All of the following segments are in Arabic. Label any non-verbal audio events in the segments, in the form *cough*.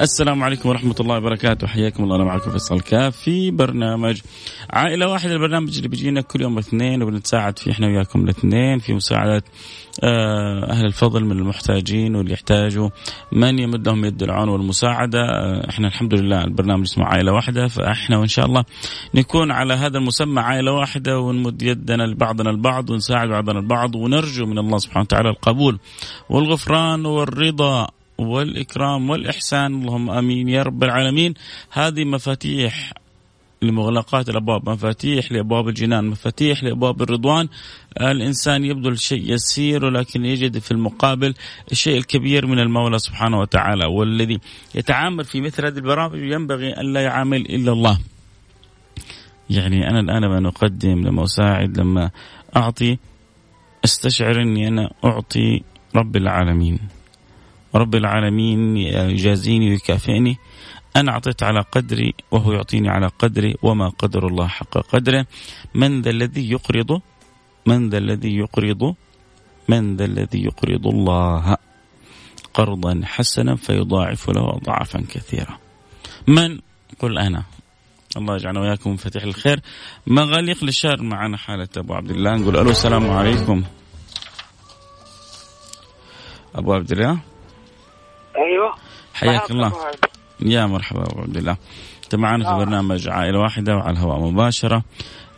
السلام عليكم ورحمة الله وبركاته. حياكم الله. أنا معكم فيصل كاف في برنامج عائلة واحدة البرنامج اللي بيجينا كل يوم اثنين وبنتساعد فيه إحنا وياكم الاثنين في مساعدة آه، أهل الفضل من المحتاجين واللي يحتاجوا. من يمد لهم يد العون والمساعدة؟ آه، إحنا الحمد لله البرنامج اسمه عائلة واحدة. فإحنا وإن شاء الله نكون على هذا المسمى عائلة واحدة ونمد يدنا لبعضنا البعض ونساعد بعضنا البعض ونرجو من الله سبحانه وتعالى القبول والغفران والرضا. والإكرام والإحسان اللهم آمين يا رب العالمين هذه مفاتيح لمغلقات الأبواب، مفاتيح لأبواب الجنان، مفاتيح لأبواب الرضوان، الإنسان يبذل شيء يسير ولكن يجد في المقابل الشيء الكبير من المولى سبحانه وتعالى، والذي يتعامل في مثل هذه البرامج ينبغي أن لا يعامل إلا الله. يعني أنا الآن لما أقدم لما أساعد لما أعطي استشعر اني أنا أعطي رب العالمين. رب العالمين يجازيني ويكافئني أنا أعطيت على قدري وهو يعطيني على قدري وما قدر الله حق قدره. من ذا الذي يقرض؟ من ذا الذي يقرض؟ من ذا الذي يقرض الله. قرضا حسنا فيضاعف له أضعافا كثيرة. من؟ قل أنا. الله يجعلنا وياكم مفاتيح الخير. مغاليق للشهر معنا حالة أبو عبد الله. نقول ألو السلام عليكم. أبو عبد الله. حياك الله. يا مرحبا أبو عبد الله. انت معنا في آه. برنامج عائلة واحدة وعلى الهواء مباشرة.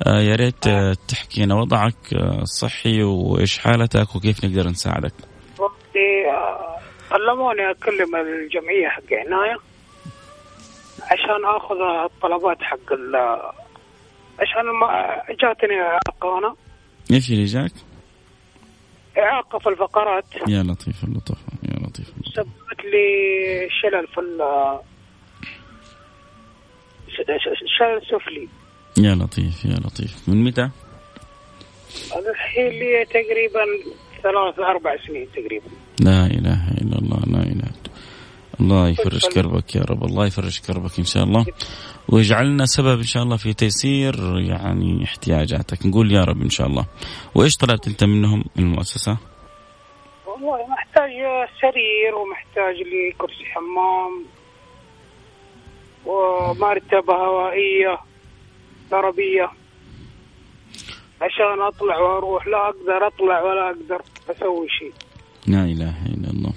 آه يا ريت آه تحكينا وضعك الصحي وإيش حالتك وكيف نقدر نساعدك. وقتي علموني أكلم الجمعية حق عناية عشان آخذ الطلبات حق ال عشان ما جاتني إعاقة أنا. إيش اللي جاك؟ إعاقة في الفقرات. يا لطيف اللطف يا لطيف اللطف. سببت لي شلل في شلل سفلي. يا لطيف يا لطيف. من متى؟ الحين لي تقريبا ثلاث أربع سنين تقريبا. لا إله إلا الله لا إله الله. يفرج كربك يا رب الله يفرج كربك إن شاء الله. ويجعلنا سبب إن شاء الله في تيسير يعني احتياجاتك. نقول يا رب إن شاء الله. وإيش طلبت أنت منهم من المؤسسة؟ محتاج سرير ومحتاج لي كرسي حمام ومرتبة هوائية ضربية عشان أطلع وأروح لا أقدر أطلع ولا أقدر أسوي شيء. لا إله إلا الله.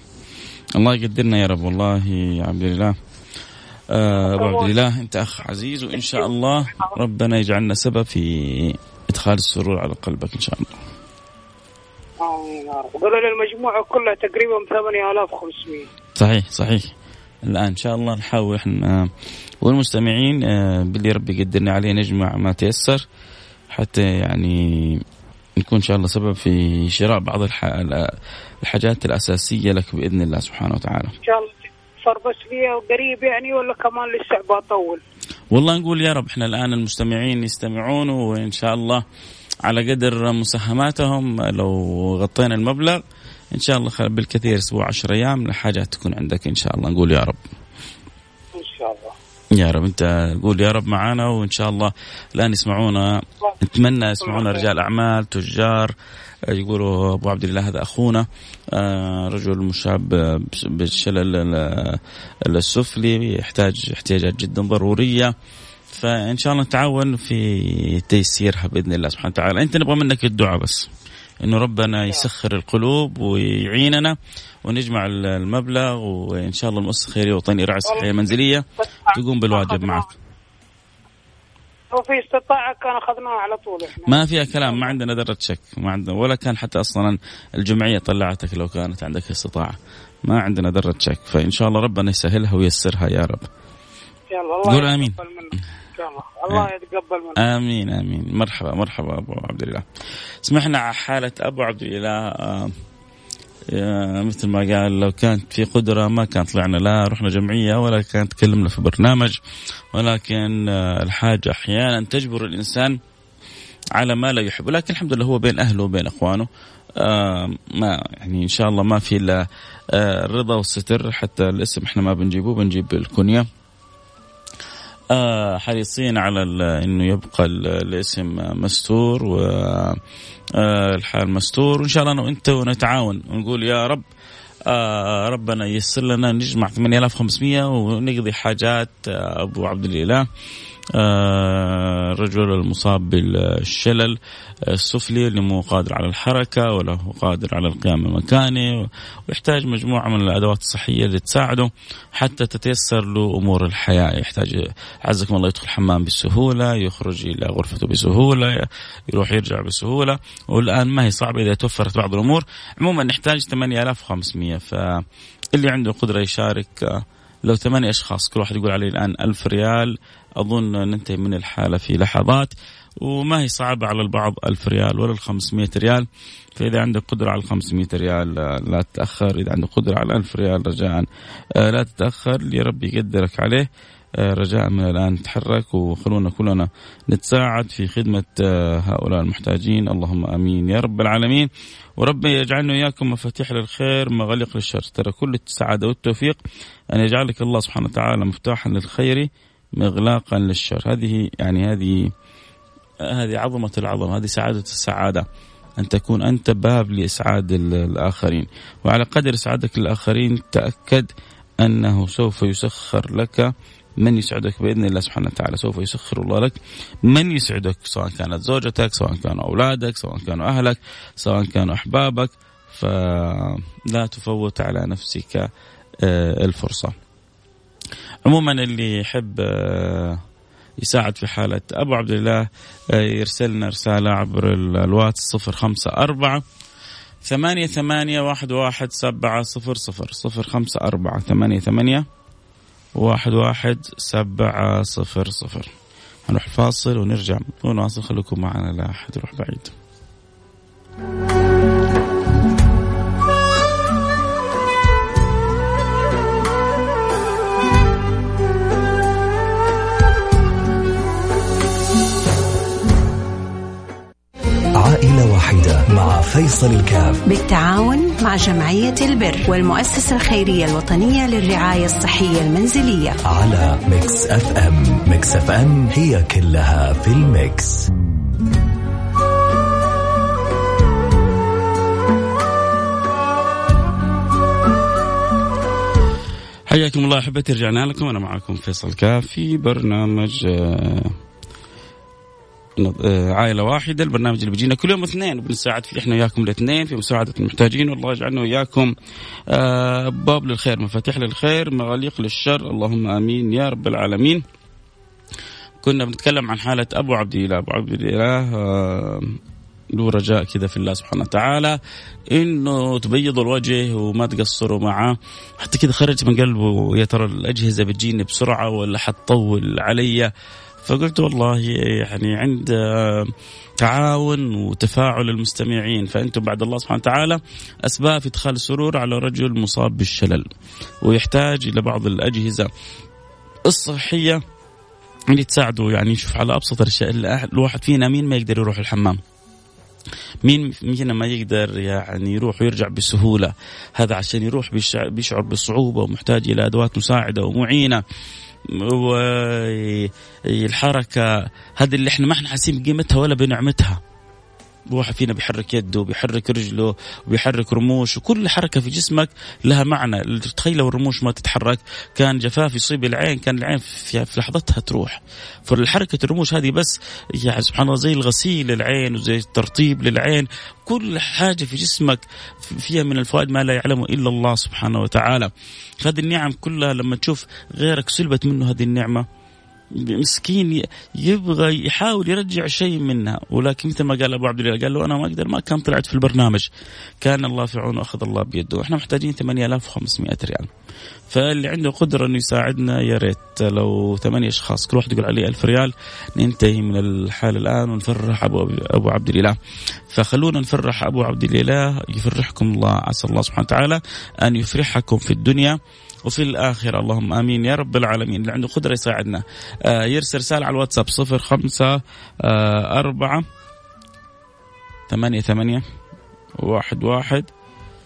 الله يقدرنا يا رب والله يا عبد الله آه، أبو عبد الله أنت أخ عزيز وإن شاء الله ربنا يجعلنا سبب في إدخال السرور على قلبك إن شاء الله. لي المجموعة كلها تقريبا 8500 صحيح صحيح. الآن إن شاء الله نحاول إحنا والمستمعين آه، باللي ربي يقدرنا عليه نجمع ما تيسر حتى يعني نكون إن شاء الله سبب في شراء بعض الح- الحاجات الأساسية لك بإذن الله سبحانه وتعالى. إن شاء الله صار بس لي قريب يعني ولا كمان لسه بطول؟ والله نقول يا رب إحنا الآن المستمعين يستمعون وإن شاء الله على قدر مساهماتهم لو غطينا المبلغ إن شاء الله خل- بالكثير أسبوع 10 أيام الحاجات تكون عندك إن شاء الله. نقول يا رب. إن شاء الله. يا رب. أنت قول يا رب معانا وإن شاء الله الآن يسمعونا. نتمنى يسمعونا رجال أعمال تجار. يقولوا أبو عبد الله هذا أخونا آه، رجل مشاب بالشلل ال- السفلي يحتاج احتياجات جدا ضرورية. فإن شاء الله نتعاون في تيسيرها بإذن الله سبحانه وتعالى. أنت نبغى منك الدعاء بس. إنه ربنا يسخر القلوب ويعيننا ونجمع المبلغ وإن شاء الله المؤسسة الخيرية الوطنيه رعايه الصحيه المنزلية تقوم بالواجب معك. هو في استطاعة كان أخذناها على طول إحنا. ما فيها كلام ما عندنا ذره شك ما عندنا ولا كان حتى أصلا الجمعية طلعتك لو كانت عندك استطاعة. ما عندنا ذره شك فإن شاء الله ربنا يسهلها وييسرها يا رب. يلا الله قول آمين. شاء الله الله يتقبل منك. آمين آمين. مرحبا مرحبا أبو عبد الاله سمعنا على حالة أبو عبد الاله آه، آه، مثل ما قال لو كانت في قدرة ما كان طلعنا. لا رحنا جمعية ولا كان تكلمنا في برنامج. ولكن آه، الحاجة أحيانا تجبر الإنسان على ما لا يحب. ولكن الحمد لله هو بين أهله وبين إخوانه. آه ما يعني إن شاء الله ما في إلا الرضا والستر حتى الاسم إحنا ما بنجيبه بنجيب الكنية. آه حريصين على إنه يبقى ال- الاسم مستور والحال مستور. وإن شاء الله أنا وأنت ونتعاون ونقول يا رب آه ربنا ييسر لنا نجمع 8500 ونقضي حاجات آه أبو عبد الإله. آه، الرجل المصاب بالشلل السفلي اللي مو قادر على الحركة ولا هو قادر على القيام من مكانه ويحتاج مجموعة من الأدوات الصحية اللي تساعده حتى تتيسر له أمور الحياة. يحتاج عزكم الله يدخل الحمام بسهولة يخرج إلى غرفته بسهولة يروح يرجع بسهولة والآن ما هي صعبة إذا توفرت بعض الأمور. عموما نحتاج 8500 فاللي عنده قدرة يشارك آه، لو ثمانية أشخاص كل واحد يقول عليه الآن ألف ريال أظن ننتهي من الحالة في لحظات وما هي صعبة على البعض ألف ريال ولا الخمسمية ريال. فإذا عندك قدرة على الخمسمية ريال آه، لا تتأخر. إذا عندك قدرة على ألف ريال رجاء آه، لا تتأخر. رب يقدرك عليه آه، رجاء من الآن تحرك. وخلونا كلنا نتساعد في خدمة هؤلاء المحتاجين. اللهم آمين يا رب العالمين. ورب يجعلنا وإياكم مفاتيح للخير مغاليق للشر. ترى كل السعادة والتوفيق أن يجعلك الله سبحانه وتعالى مفتاحا للخير. مغلاقا للشر. هذه يعني هذه هذه عظمة العظمة هذه سعادة السعادة أن تكون أنت باب لإسعاد ال- الآخرين. وعلى قدر إسعادك للآخرين تأكد أنه سوف يسخر لك من يسعدك بإذن الله سبحانه وتعالى. سوف يسخر الله لك من يسعدك سواء كانت زوجتك سواء كانوا أولادك سواء كانوا أهلك سواء كانوا أحبابك. فلا تفوت على نفسك آه، الفرصة. عموما اللي يحب آه، يساعد في حالة أبو عبد الله آه، يرسل لنا رسالة عبر ال- الواتس صفر خمسة أربعة ثمانية ثمانية واحد واحد سبعة صفر صفر صفر خمسة أربعة ثمانية ثمانية واحد واحد سبعة صفر صفر. هنروح فاصل ونرجع ونواصل خليكم معنا لا أحد يروح بعيد مع فيصل الكاف. بالتعاون مع جمعية البر والمؤسسة الخيرية الوطنية للرعاية الصحية المنزلية. على Mix FM. Mix FM هي كلها في ال mix. حياكم الله أحبتي رجعنا لكم. أنا معكم فيصل كاف في برنامج آه، عائلة واحدة البرنامج اللي بيجينا كل يوم اثنين بنساعد فيه إحنا وياكم الاثنين في مساعدة المحتاجين والله يجعلنا وياكم. آه، باب للخير مفاتيح للخير مغاليق للشر اللهم آمين يا رب العالمين. كنا بنتكلم عن حالة أبو عبد الاله أبو عبد الاله آه، له رجاء كذا في الله سبحانه وتعالى إنه تبيضوا الوجه وما تقصروا معاه حتى كذا خرج من قلبه يا ترى الأجهزة بتجيني بسرعة ولا حتطول علي؟ فقلت والله يعني عند تعاون وتفاعل المستمعين فأنتم بعد الله سبحانه وتعالى أسباب في إدخال السرور على رجل مصاب بالشلل ويحتاج إلى بعض الأجهزة الصحية اللي تساعده يعني يشوف على أبسط الأشياء الواحد فينا مين ما يقدر يروح الحمام؟ مين فينا ما يقدر يعني يروح ويرجع بسهولة؟ هذا عشان يروح بيشع- بيشعر بصعوبه ومحتاج إلى أدوات مساعدة ومعينة. والحركه هذه اللي إحنا ما إحنا حاسين بقيمتها ولا بنعمتها. واحد فينا بيحرك يده وبيحرك رجله وبيحرك رموش وكل حركة في جسمك لها معنى. تخيل لو الرموش ما تتحرك كان جفاف يصيب العين كان العين في, في لحظتها تروح. فالحركة الرموش هذه بس يعني سبحان الله زي الغسيل للعين وزي الترطيب للعين. كل حاجة في جسمك فيها من الفوائد ما لا يعلمه إلا الله سبحانه وتعالى. هذه النعم كلها لما تشوف غيرك سلبت منه هذه النعمة. مسكين يبغى يحاول يرجع شيء منها. ولكن مثل ما قال أبو عبد الله قال له أنا ما أقدر ما كان طلعت في البرنامج. كان الله في عونه اخذ الله بيده. إحنا محتاجين 8500 ريال. فاللي عنده قدرة إنه يساعدنا يا ريت لو ثمانية أشخاص كل واحد يقول عليه ألف ريال ننتهي من الحال الآن ونفرح ابو أبو عبد الإله. فخلونا نفرح أبو عبد الإله يفرحكم الله عسى الله سبحانه وتعالى أن يفرحكم في الدنيا وفي الآخرة. اللهم آمين يا رب العالمين. اللي عنده قدرة يساعدنا. آه يرسل رسالة على الواتساب صفر خمسة آه أربعة ثمانية ثمانية واحد واحد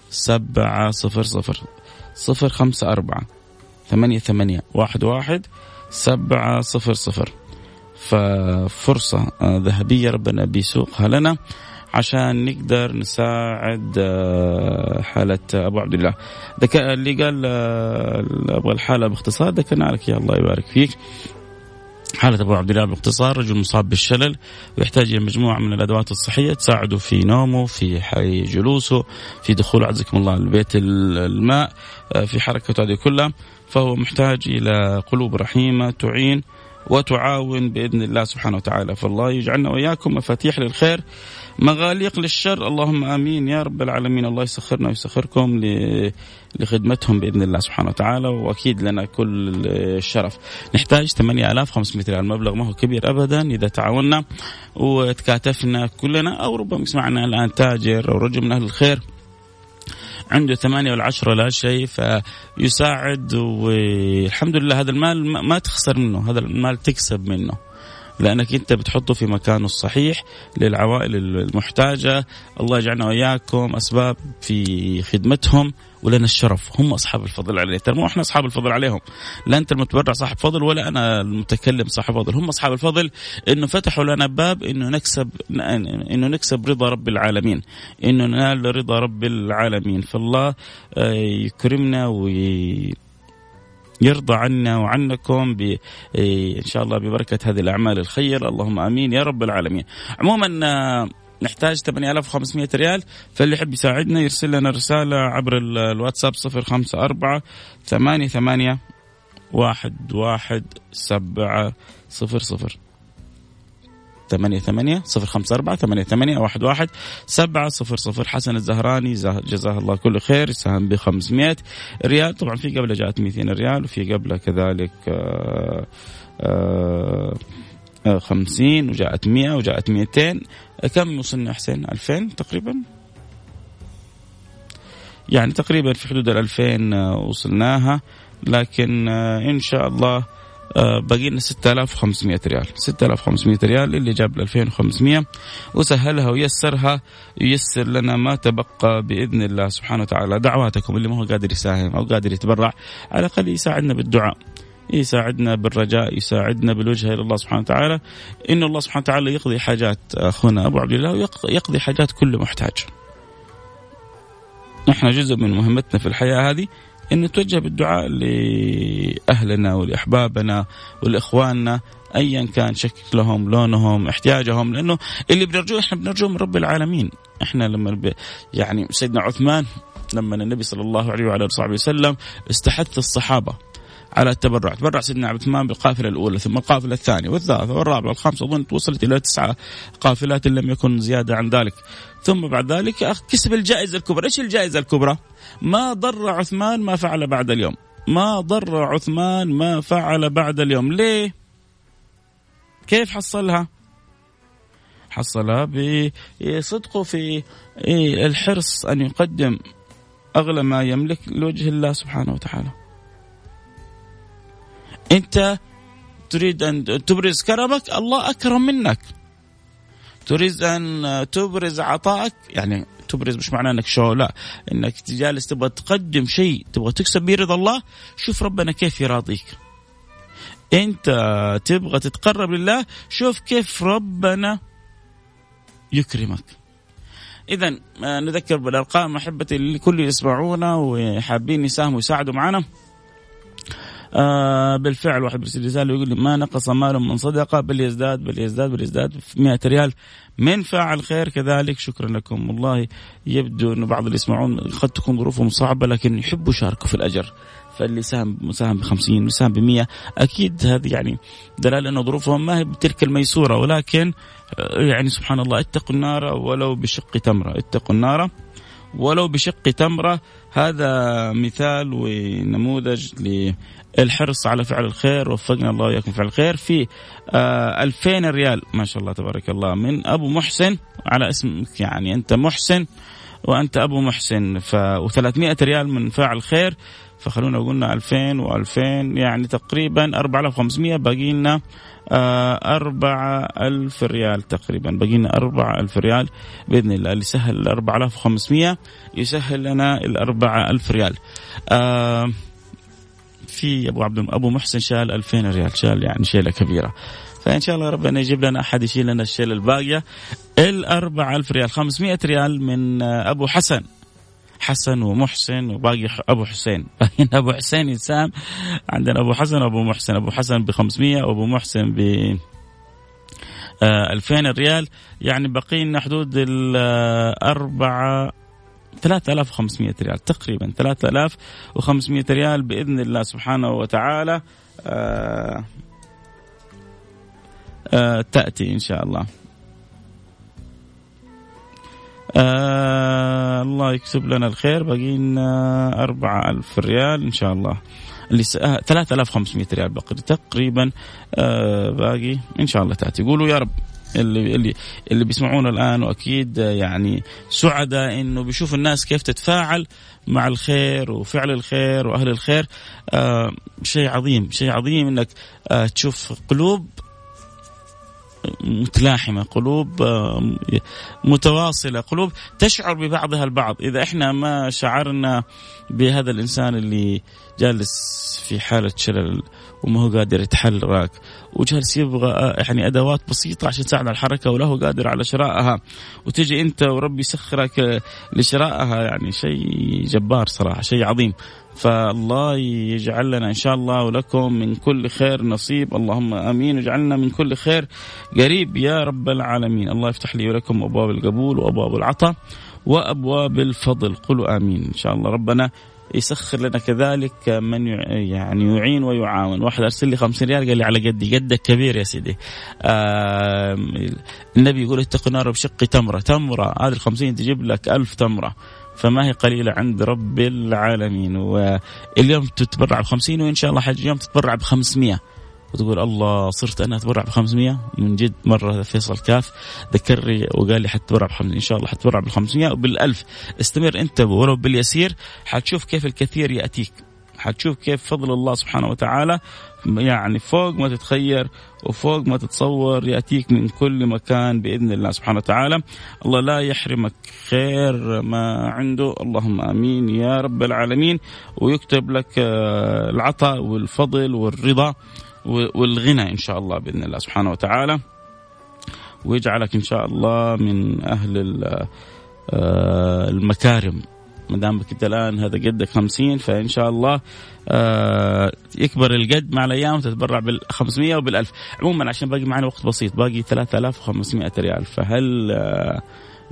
سبعة صفر صفر. صفر خمسة أربعة ثمانية ثمانية واحد واحد سبعة صفر صفر. ففرصة آه، ذهبية ربنا بيسوقها لنا عشان نقدر نساعد آه، حالة أبو عبد الله. اللي قال آه، أبغى الحالة باختصار ذكرنا لك يا الله يبارك فيك. حالة أبو عبد الله باختصار رجل مصاب بالشلل ويحتاج إلى مجموعة من الأدوات الصحية تساعده في نومه في حي جلوسه في دخول عزكم الله البيت الماء آه، في حركته هذه كلها فهو محتاج إلى قلوب رحيمة تعين وتعاون بإذن الله سبحانه وتعالى. فالله يجعلنا وإياكم مفاتيح للخير مغاليق للشر. اللهم آمين يا رب العالمين. الله يسخرنا ويسخركم لخدمتهم بإذن الله سبحانه وتعالى وأكيد لنا كل الشرف. نحتاج 8500 ريال. مبلغ ما هو كبير ابدا إذا تعاوننا وتكاتفنا كلنا أو ربما يسمعنا الآن تاجر أو رجل من أهل الخير. عنده ثمانية والعشرة لا شيء فيساعد والحمد لله هذا المال ما تخسر منه هذا المال تكسب منه. لأنك أنت بتحطه في مكانه الصحيح للعوائل المحتاجة. الله يجعلنا وإياكم أسباب في خدمتهم ولنا الشرف. هم أصحاب الفضل عليه ترى مو إحنا أصحاب الفضل عليهم. لا أنت المتبرع صاحب فضل ولا أنا المتكلم صاحب فضل. هم أصحاب الفضل إنه فتحوا لنا باب إنه نكسب إنه نكسب رضا رب العالمين. إنه ننال رضا رب العالمين. فالله آه، يكرمنا وي يرضى عنا وعنكم ب إيه، إن شاء الله ببركة هذه الأعمال الخير. اللهم آمين يا رب العالمين. عموما آه، نحتاج 8500 ريال. فاللي يحب يساعدنا يرسل لنا رسالة عبر الواتساب 054 ثمانية ثمانية واحد واحد سبعة صفر صفر. ثمانية ثمانية صفر خمسة أربعة ثمانية ثمانية واحد واحد سبعة صفر صفر. حسن الزهراني جزاه الله كل خير يساهم بخمسمائة ريال. طبعا في قبله جاءت 200 ريال وفي قبله كذلك آآ آه، آآ آه، خمسين وجاءت مئة وجاءت مئتين. كم وصلنا حسين؟ ألفين تقريبا؟ يعني تقريبا في حدود الألفين آه، وصلناها. لكن إن شاء الله آه، باقي لنا 6500 ريال. 6500 ريال اللي جاب 2500 وسهلها ويسرها ييسر لنا ما تبقى بإذن الله سبحانه وتعالى. دعواتكم اللي ما هو قادر يساهم أو قادر يتبرع على الأقل يساعدنا بالدعاء يساعدنا بالرجاء يساعدنا بالوجهه إلى الله سبحانه وتعالى. إن الله سبحانه وتعالى يقضي حاجات أخونا أبو عبد الله ويقضي حاجات كل محتاج. إحنا جزء من مهمتنا في الحياة هذه. أن نتوجه بالدعاء لأهلنا ولأحبابنا ولإخواننا أيا كان شكلهم لونهم احتياجهم لأنه اللي بنرجوه إحنا بنرجوه من رب العالمين. إحنا لما يعني سيدنا عثمان لما النبي صلى الله عليه وعلى آله وسلم استحث الصحابة. على التبرع تبرع سيدنا عبد الرحمن بالقافلة الأولى ثم القافلة الثانية والثالثة والرابعة والخامسة أظن وصلت إلى تسعة قافلات لم يكن زيادة عن ذلك. ثم بعد ذلك كسب الجائزة الكبرى. إيش الجائزة الكبرى؟ ما ضر عثمان ما فعل بعد اليوم. ما ضر عثمان ما فعل بعد اليوم. ليه؟ كيف حصلها؟ حصلها بصدقه في الحرص أن يقدم أغلى ما يملك لوجه الله سبحانه وتعالى. انت تريد أن تبرز كرمك الله أكرم منك. تريد أن تبرز عطائك يعني تبرز مش معناه إنك شو لا. إنك جالس تبغى تقدم شيء تبغى تكسب به رضا الله شوف ربنا كيف يراضيك. انت تبغى تتقرب لله شوف كيف ربنا يكرمك. اذا آه، نذكر بالأرقام أحبتي اللي كل يسمعونا وحابين يساهموا ويساعدوا معنا. آه بالفعل واحد بيرسل رساله يقول لي ما نقص مال من صدقة بل يزداد بل يزداد بل يزداد. 100 ريال من فاعل خير كذلك. شكرا لكم. والله يبدو إنه بعض اللي يسمعون قد تكون ظروفهم صعبة لكن يحبوا يشاركوا في الأجر. فاللي ساهم مساهم ب 50 وساهم ب 100 أكيد هذه يعني دلالة إنه ظروفهم ما هي بتلك الميسورة. ولكن آه، يعني سبحان الله اتقوا النار ولو بشق تمرة. اتقوا النار ولو بشق تمرة هذا مثال ونموذج للحرص على فعل الخير. وفقنا الله وإياكم فعل الخير. في آه 2000 ريال ما شاء الله تبارك الله من أبو محسن على اسمك يعني أنت محسن وأنت أبو محسن. ف... و300 ريال من فاعل خير فخلونا قلنا 2000 و2000 يعني تقريبا 4500 باقي لنا أربعة ألف ريال تقريبا باقي لنا أربعة ألف ريال بإذن الله. اللي سهل ال 4500 يسهل لنا ال 4000 ريال. آه في أبو عبد أبو محسن شال 2000 ريال شال يعني شيلة كبيرة. فإن شاء الله ربنا يجيب لنا أحد يشيل لنا الشيلة الباقية. ال 4000 ريال 500 ريال من أبو حسن. حسن ومحسن وباقي أبو حسين. *laughs* أبو حسين يسام عندنا أبو حسن وابو محسن. أبو حسن ب 500 وابو محسن ب 2000 آه، ريال. يعني باقي لنا حدود الأربعة 3500 ريال تقريبا. 3500 ريال بإذن الله سبحانه وتعالى آه آه تأتي إن شاء الله. آه الله يكتب لنا الخير. باقي لنا 4000 ريال إن شاء الله. اللي س... آه 3500 ريال باقي. تقريبا آه باقي إن شاء الله تأتي. قولوا يا رب اللي اللي اللي بيسمعونا الآن وأكيد يعني سعداء إنه بيشوف الناس كيف تتفاعل مع الخير وفعل الخير وأهل الخير. آه شيء عظيم شيء عظيم إنك آه تشوف قلوب متلاحمة قلوب متواصلة قلوب تشعر ببعضها البعض. إذا إحنا ما شعرنا بهذا الإنسان اللي جالس في حالة شلل وما هو قادر يتحرك وجالس يبغى آه، يعني أدوات بسيطة عشان تساعد على الحركة وله قادر على شرائها وتجي أنت وربي يسخرك لشرائها يعني شيء جبار صراحة شيء عظيم. فالله يجعل لنا إن شاء الله ولكم من كل خير نصيب. اللهم آمين. واجعلنا من كل خير قريب يا رب العالمين. الله يفتح لي ولكم أبواب القبول وأبواب العطاء وأبواب الفضل. قولوا آمين. إن شاء الله ربنا يسخر لنا كذلك من يعني يعين ويعاون. واحد أرسل لي 50 ريال قال لي على قدي. قدك كبير يا سيدي. آه النبي يقول اتق النار بشق تمرة. تمرة هذه ال 50 تجيب لك ألف تمرة. فما هي قليلة عند رب العالمين. واليوم تتبرع ب 50 وإن شاء الله حج يوم تتبرع ب 500 وتقول الله صرت أنا أتبرع ب 500 من جد مرة فيصل كاف ذكرني وقال لي حتتبرع ب 500 إن شاء الله حتتبرع بال 500 وبال1000 استمر أنت ولو باليسير. حتشوف كيف الكثير يأتيك. حتشوف كيف فضل الله سبحانه وتعالى يعني فوق ما تتخير وفوق ما تتصور يأتيك من كل مكان بإذن الله سبحانه وتعالى. الله لا يحرمك خير ما عنده. اللهم آمين يا رب العالمين. ويكتب لك آه، العطاء والفضل والرضا والغنى إن شاء الله بإذن الله سبحانه وتعالى. ويجعلك إن شاء الله من أهل آه، المكارم. ما دام انت الآن هذا قدك 50 فإن شاء الله آه يكبر القد مع الأيام تتبرع بال 500 وبال 1000 عموما عشان باقي معنا وقت بسيط باقي 3500 ريال. فهل آه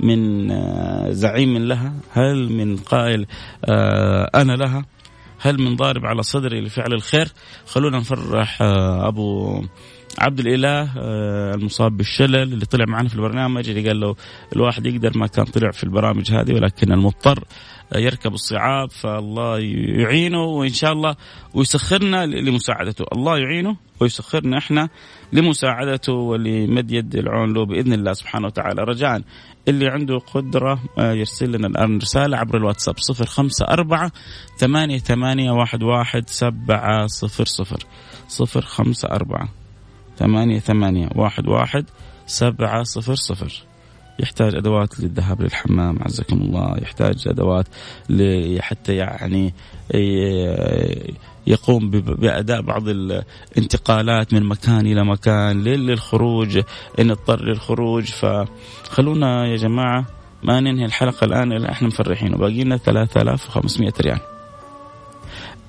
من آه زعيم لها؟ هل من قائل آه أنا لها؟ هل من ضارب على صدري لفعل الخير؟ خلونا نفرح آه أبو عبد الإله آه، المصاب بالشلل اللي طلع معنا في البرنامج اللي قال له الواحد يقدر ما كان طلع في البرامج هذه ولكن المضطر يركب الصعاب فالله يعينه وإن شاء الله ويسخرنا لمساعدته، الله يعينه ويسخرنا إحنا لمساعدته ولمد يد العون له بإذن الله سبحانه وتعالى، رجاء اللي عنده قدرة آه، يرسل لنا الآن رسالة عبر الواتساب 054 ثمانية ثمانية واحد واحد سبعة صفر صفر. صفر خمسة أربعة ثمانية ثمانية واحد واحد سبعة صفر صفر. يحتاج أدوات للذهاب للحمام عزكم الله. يحتاج أدوات حتى يعني يقوم بأداء بعض الانتقالات من مكان إلى مكان للخروج إن اضطر للخروج. فخلونا يا جماعة ما ننهي الحلقة الآن إلا إحنا مفرحين. وباقي لنا 3500 ريال.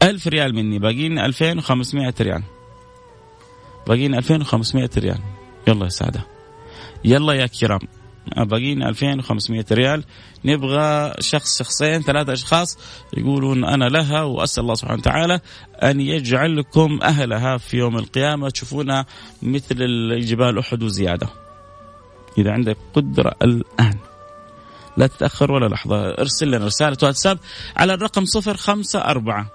1000 ريال مني باقي لنا 2500 ريال. باقي لنا 2500 ريال. يلا يا سادة. يلا يا كرام. باقينا 2500 ريال. نبغى شخص شخصين ثلاثة أشخاص يقولون أنا لها وأسأل الله سبحانه وتعالى أن يجعل لكم أهلها في يوم القيامة. تشوفونها مثل جبال أحد وزيادة. إذا عندك قدرة الآن. لا تتأخر ولا لحظة. ارسل لنا رسالة واتساب على الرقم صفر خمسة أربعة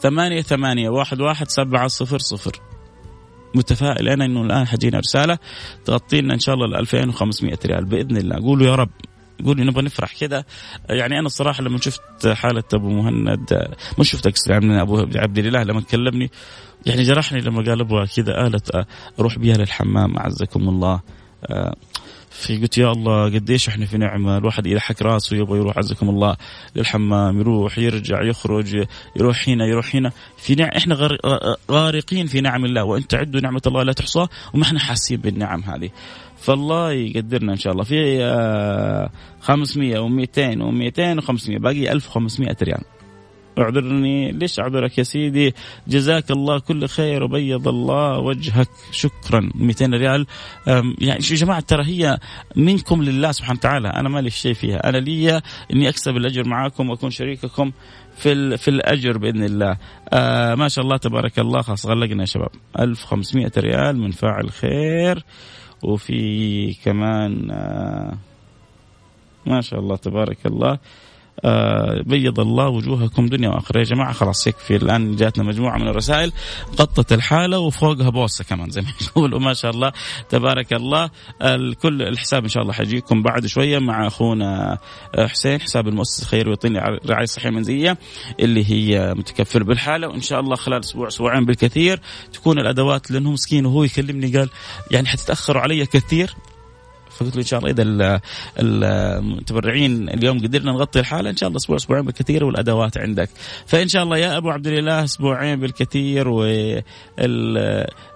ثمانية ثمانية واحد واحد سبعة صفر صفر. متفائل أنا إنه الآن حجينا رسالة تغطي لنا إن شاء الله ال 2500 ريال بإذن الله. قولوا يا رب. قولوا نبغى نفرح كذا يعني أنا الصراحة لما شفت حالة أبو مهند مش شفت يعني أبو عبد الاله لما كلمني يعني جرحني لما قال أبغى كذا اله أروح بها للحمام أعزكم الله. آه، في قلت يا الله قديش إحنا في نعمة الواحد يلحق راسه يبغى يروح عزكم الله للحمام يروح يرجع يخرج يروح هنا يروح هنا. في نعم إحنا غارقين في نعم الله وإن تعدوا نعمة الله لا تحصى وما إحنا حاسين بالنعم هذه. فالله يقدرنا إن شاء الله. في 500 و200 و200 و500 باقي 1500 ريال. اعذرني. ليش اعذرك يا سيدي؟ جزاك الله كل خير وبيض الله وجهك. شكرا. 200 ريال. يعني يا جماعة ترى هي منكم لله سبحانه وتعالى. أنا مالي شيء فيها. أنا لي إني أكسب الأجر معاكم وأكون شريككم في في الأجر بإذن الله. آه ما شاء الله تبارك الله. خلاص غلقنا يا شباب. 1500 ريال من فاعل خير. وفي كمان آه ما شاء الله تبارك الله. بيض الله وجوهكم دنيا وآخرة. يا جماعة خلاص يكفي الآن جاتنا مجموعة من الرسائل. غطت الحالة وفوقها بوسه كمان زي ما *laughs* يقولوا. ما شاء الله. تبارك الله. الكل الحساب إن شاء الله حيجيكم بعد شوية مع أخونا آه، حسين حساب المؤسسه الخيريه الوطنيه الرعايه الصحيه المنزليه اللي هي متكفل بالحالة. وإن شاء الله خلال أسبوع أسبوعين بالكثير تكون الأدوات لأنه مسكين وهو يكلمني قال يعني حتتأخروا علي كثير. فقلت له إن شاء الله. إذا المتبرعين اليوم قدرنا نغطي الحالة إن شاء الله أسبوع أسبوعين بالكثير والأدوات عندك. فإن شاء الله يا أبو عبد الاله أسبوعين بالكثير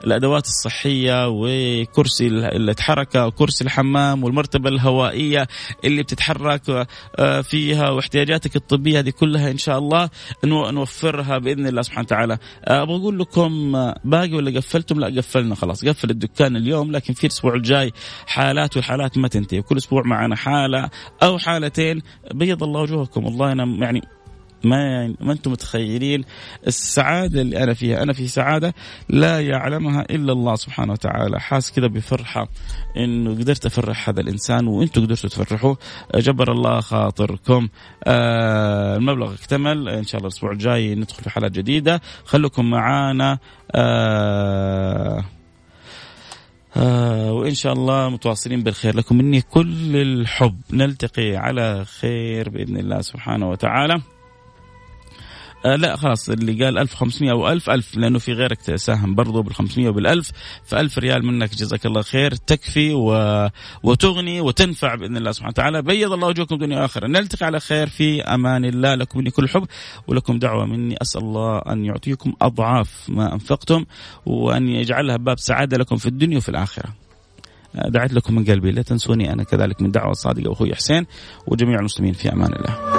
والأدوات الصحية وكرسي الحركة وكرسي الحمام والمرتبة الهوائية اللي بتتحرك آه، فيها واحتياجاتك الطبية هذه كلها إن شاء الله نوفرها بإذن الله سبحانه وتعالى. آه، أبغى أقول لكم آه، باقي ولا قفلتم؟ لا قفلنا خلاص. قفل الدكان اليوم لكن في الأسبوع الجاي حالات الحالات ما تنتهي. وكل أسبوع معنا حالة أو حالتين. بيض الله وجوهكم. والله أنا يعني ما ما أنتم متخيلين السعادة اللي أنا فيها، أنا في سعادة لا يعلمها إلا الله سبحانه وتعالى، حاس كذا بفرحة إنه قدرت أفرح هذا الإنسان وأنتم قدرتوا تفرحوه، جبر الله خاطركم. آه المبلغ اكتمل. إن شاء الله الأسبوع الجاي ندخل في حالات جديدة، خليكم معانا. آه آه وإن شاء الله متواصلين بالخير لكم. مني كل الحب. نلتقي على خير بإذن الله سبحانه وتعالى. آه لا خلاص اللي قال 1500 أو 1000 1000 لأنه في غيرك تساهم برضه بال 500 وبال 1000 ف 1000 ريال منك جزاك الله خير تكفي و... وتغني وتنفع بإذن الله سبحانه وتعالى. بيض الله وجوهكم دنيا اخره نلتقي على خير في أمان الله. لكم مني كل الحب ولكم دعوة مني. أسأل الله أن يعطيكم أضعاف ما أنفقتم وأن يجعلها باب سعادة لكم في الدنيا وفي الآخرة. دعيت لكم من قلبي لا تنسوني. أنا كذلك من دعوة صادقة أخوي حسين وجميع المسلمين في أمان الله.